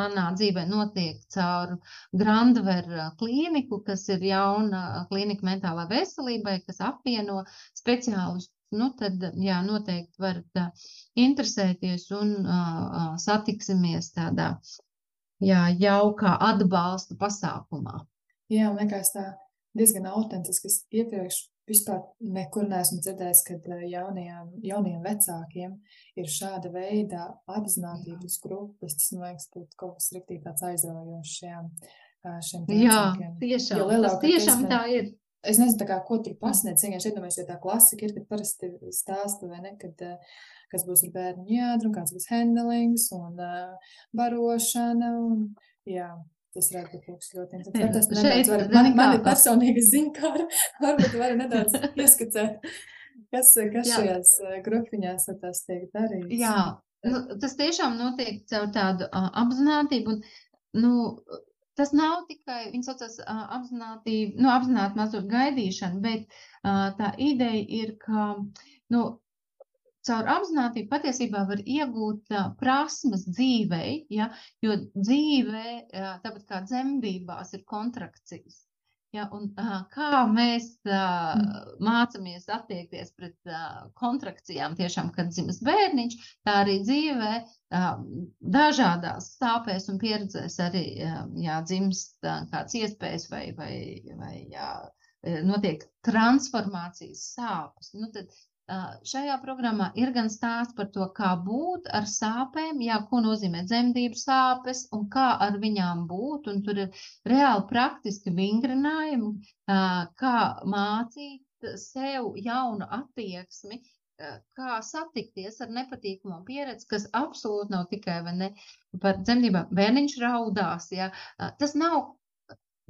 manā dzīvē notiek caur Grandver klīniku, kas ir jauna klīnika mentālā veselībai, kas apvieno speciālistus. Nu, tad, jā, noteikti varat interesēties un uh, satiksimies tādā jā, jaukā atbalsta pasākumā. Jā, man liekas tā diezgan autentiski. Es iepriekš Vispār nekur neesmu dzirdējis, ka eh, jaunajiem, jaunajiem vecākiem ir šāda veida apzinātības grupas. Tas, man liekas, būtu kaut kas riktīgi tāds aizraujošs šiem, eh, šiem. Jā, tiešām, tas tiešām tā ir. Es nezinu, kā, ko tur pasniedz. Vienkārši iedomājos, jo tā klasika ir, kad parasti stāsta, vai ne, kad, eh, kas būs ar bērnu jādru, kāds būs handlings un uh, barošana. Un, jā, Tas varētu būt ļoti interesants. Tas nedaudz var, man, man ir personīga ziņkāra, varbūt var nedaudz ieskicēt, kas, kas Jā. šajās eh, grupiņās tas tiek darīts. Jā, nu, tas tiešām notiek caur tādu uh, apzinātību. Un, nu, tas nav tikai, viņi saucas uh, apzināti, nu, apzināti mazot gaidīšanu, bet uh, tā ideja ir, ka, nu, caur apzinātību patiesībā var iegūt uh, prasmes dzīvei, ja, jo dzīvē, uh, tāpat kā dzemdībās, ir kontrakcijas. Ja, un, uh, kā mēs uh, mācāmies attiekties pret uh, kontrakcijām, tiešām, kad dzimis bērniņš, tā arī dzīvē uh, dažādās sāpēs un pieredzēs arī uh, jā, dzimst uh, kāds iespējas vai, vai, vai jā, notiek transformācijas sāpes. Nu, tad Šajā programmā ir gan stāsts par to, kā būt ar sāpēm, jā, ko nozīmē dzemdību sāpes un kā ar viņām būt. Un tur ir reāli praktiski vingrinājumi, kā mācīt sev jaunu attieksmi, kā satikties ar nepatīkamu pieredzi, kas absolūti nav tikai ne, par dzemdībām. Bērniņš raudās. Ja? Tas nav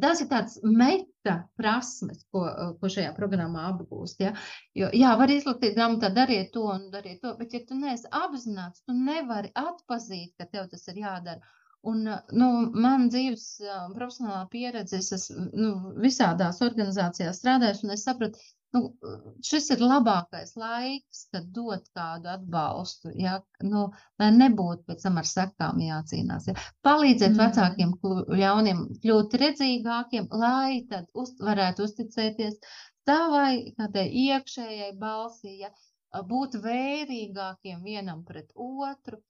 Tas ir tāds meta prasmes, ko, ko šajā programmā apgūst. Ja? Jo, jā, var izlasīt grāmatā, dariet to un dariet to, bet ja tu neesi apzināts, tu nevari atpazīt, ka tev tas ir jādara. Un, nu, man dzīves profesionālā pieredze, es esmu nu, visādās organizācijās strādājis, un es sapratu, nu, šis ir labākais laiks, kad dot kādu atbalstu, ja, nu, lai nebūtu pēc tam ar sekām jācīnās. Ja. Palīdzēt mm. vecākiem ļauniem kļūt redzīgākiem, lai tad uz, varētu uzticēties savai kādai iekšējai balsī, ja, būt vērīgākiem vienam pret otru.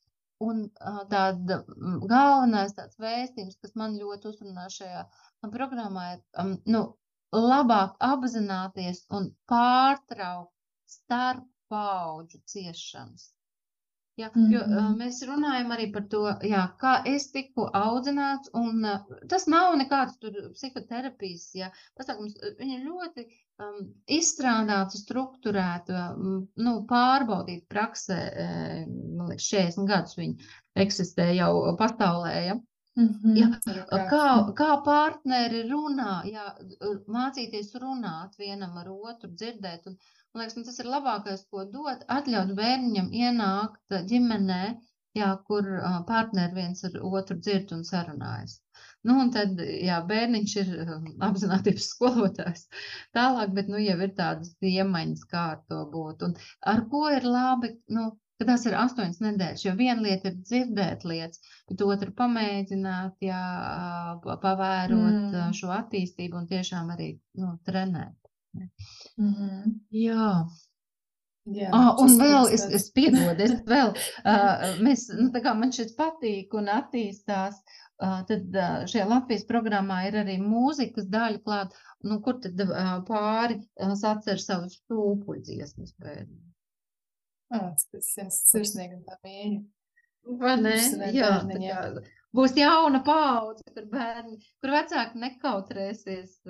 Un tāda galvenais tāds vēstījums, kas man ļoti uzrunā šajā programmā, ir, um, nu, labāk apzināties un pārtraukt starp paudžu ciešanas. Ja, mm -hmm. Jo uh, mēs runājam arī par to, jā, kā es tiku audzināts, un uh, tas nav nekāds psihoterapijas, ja, pasākums, viņa ļoti um, izstrādāta, strukturēta, um, nu, pārbaudīta praksē, man liekas, 40 gadus viņa eksistē jau pasaulē, ja. Mm -hmm. ja, kā, kā partneri runā, ja, mācīties runāt vienam ar otru, dzirdēt. Un, man liekas, tas ir labākais, ko dot, atļaut bērniņam ienākt ģimenē, jā, kur uh, partneri viens ar otru dzird un sarunājas. Nu, un tad, jā, bērniņš ir apzinātības skolotājs tālāk, bet, nu, jau ir tādas iemaņas, kā ar to būt. Un ar ko ir labi, nu, ka tas ir astoņas nedēļas. Jo viena lieta ir dzirdēt lietas, bet otra pamēģināt, jā, pavērot mm. šo attīstību un tiešām arī nu, trenēt. Mm -hmm. Jā. Jā, ah, un vēl es, es piedodu, es vēl, uh, mēs, nu, tā kā man šis patīk un attīstās, uh, tad uh, šajā Latvijas programmā ir arī mūzikas daļa klāt, nu, kur tad uh, pāri uh, sacer savus stūpuļdziesmas bērni. Oh, tas ir sirsnīgi un tā mīļi. Vai ne? Jā, jā. Būs jauna paudze, kur bērni, kur vecāki nekautrēsies,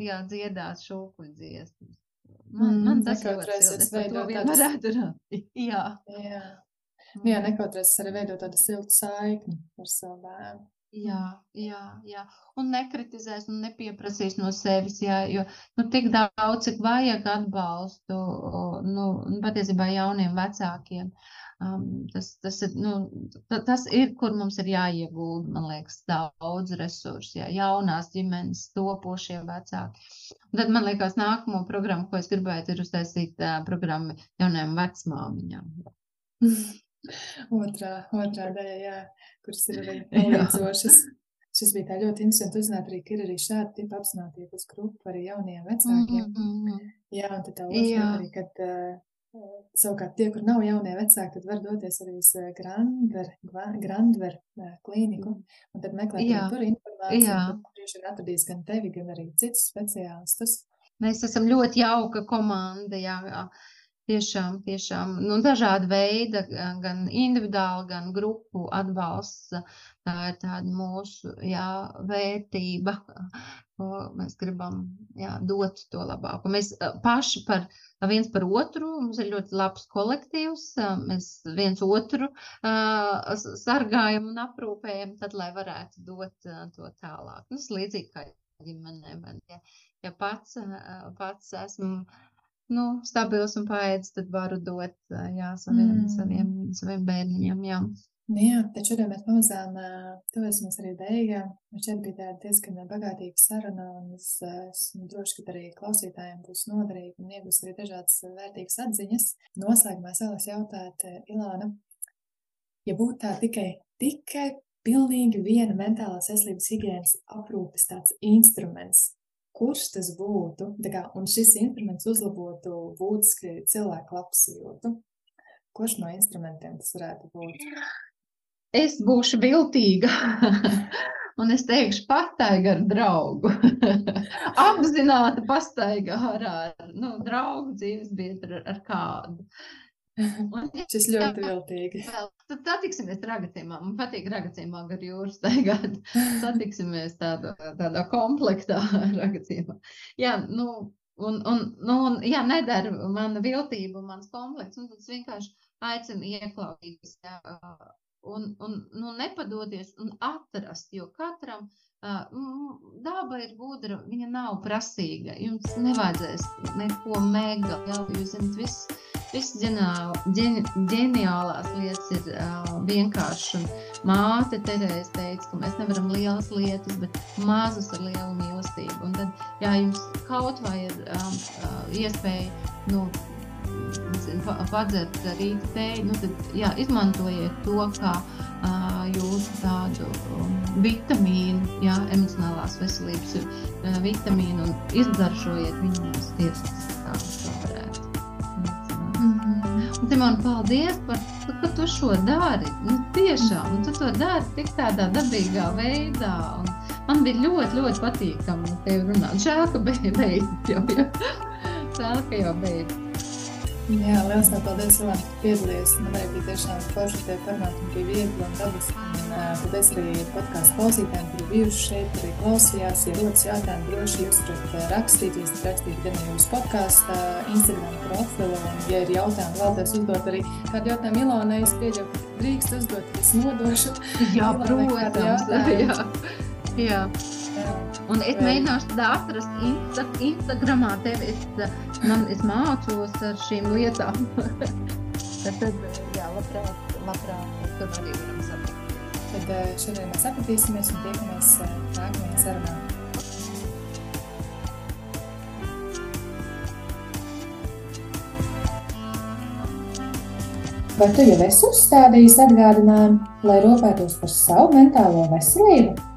jā, dziedāt šūkuļu dziesmas. Man, mm, man tas ļoti silti. Es to vien varētu. Jā. Jā. Jā, nekautrēsies arī veidot tādu siltu saikni ar savu bērnu. Jā, jā, jā. Un nekritizēs un nepieprasīs no sevis, jā, jo nu, tik daudz, cik vajag atbalstu, nu, patiesībā jauniem vecākiem. Um, tas, tas, ir, nu, tas ir, kur mums ir jāiegulda, man liekas, daudz resursu, jā, jaunās ģimenes, topošie vecāki. Un tad, man liekas, nākamo programmu, ko es gribētu, ir uztaisīt uh, programmu jaunajām vecmāmiņām. otrā, otrā daļa, jā, kuras ir arī palīdzošas. Šis bija tā ļoti interesanti uzzināt arī, ka ir arī šāda tipa apzinātības grupa arī jauniem vecākiem. Mm -hmm. Jā, un tad tā otrā arī, kad uh, savukārt tie, kur nav jaunie vecāki, tad var doties arī uz Grandver, Grandver klīniku un tad meklēt jā. tur informāciju, kur tieši ir atradījis gan tevi, gan arī citus speciālistus. Mēs esam ļoti jauka komanda, jā, jā Tiešām, tiešām nu, dažāda veida, gan individuāli, gan grupu atbalsts. Tā ir tāda mūsu jā, vērtība, ko mēs gribam jā, dot to labāko. Mēs paši par viens par otru, mums ir ļoti labs kolektīvs, mēs viens otru uh, sargājam un aprūpējam, tad, lai varētu dot uh, to tālāk. Tas līdzīgi kā ģimenē. Ja, ja pats, uh, pats esmu nu, stabils un paēdis, tad varu dot jā, saviem, mm. saviem, saviem bērniņiem. Jā. Nu jā, tad šodien mēs pamazām tuvēsimies arī beigām. Šeit bija tāda diezgan bagātīga saruna, un es esmu droši, ka arī klausītājiem būs noderīgi un iegūs arī dažādas vērtīgas atziņas. Noslēgumā es vēlos jautāt, Ilāna, ja būtu tā tikai, tikai pilnīgi viena mentālās veselības higienas aprūpes tāds instruments, kurš tas būtu, kā, un šis instruments uzlabotu būtiski cilvēku labsajūtu, kurš no instrumentiem tas varētu būt? es būšu viltīga. Un es teikšu, pastaiga ar draugu. Apzināti pastaiga ar, ar nu, draugu dzīves biedru, ar kādu. Un, Šis ļoti viltīgi. Vēl, tad satiksimies ragacīmā. Man patīk ragacīmā gar jūru staigāt. Satiksimies tādā, tādā komplektā ragacīmā. Jā, nu, un, un, nu, un jā, nedara mana viltība mans komplekts. Un tas vienkārši aicina ieklausīties. Un, un nu, nepadoties un atrast, jo katram daba ir gudra, viņa nav prasīga. Jums nevajadzēs neko mega, jā, jūs zināt, viss, viss ģeni, ģeniālās lietas ir uh, vienkārši. Māte Terēze teica, ka mēs nevaram lielas lietas, bet mazus ar lielu mīlestību. Un tad, jā, jums kaut vai ir um, uh, iespēja, nu, padzert rīta tēju, nu tad, jā, izmantojiet to kā uh, jūsu tādu um, vitamīnu, jā, emocionālās veselības uh, vitamīnu un izdaršojiet viņu uz tiesas, man paldies par to, ka tu šo dari. Nu, tiešām, tu to dari tik tādā dabīgā veidā. Un man bija ļoti, ļoti patīkami tevi runāt. Žēl, ka beidzot jau. Žēl, ka jau beidzot. Jā, liels paldies, Ivan, ka piedalījies. Man arī bija tiešām forši tie parunāt un bija viegli un dabiski. Paldies arī podkāstu klausītājiem, kuri bijuši šeit, arī klausījās. Ja rodas jautājumi, droši jūs varat rakstīt, jūs varat rakstīt gan jūsu podkāstu, Instagram profilu. Un, ja ir jautājumi, vēlaties uzdot arī kādu jautājumu Ilonai, es pieļauju, drīkst uzdot, es nodošu. Jā, protams. Jā. Jā. Un es mēģināšu tādu atrast Insta, Instagramā tevi. Es, man, es mācos ar šīm lietām. tad, tad, jā, labprāt, labprāt, tur arī varam sapratīties. Tad eh, šodien mēs sapratīsimies un tiekamies eh, nākamajā sarunā. Vai tu jau esi uzstādījis atgādinājumu, lai rūpētos par savu mentālo veselību?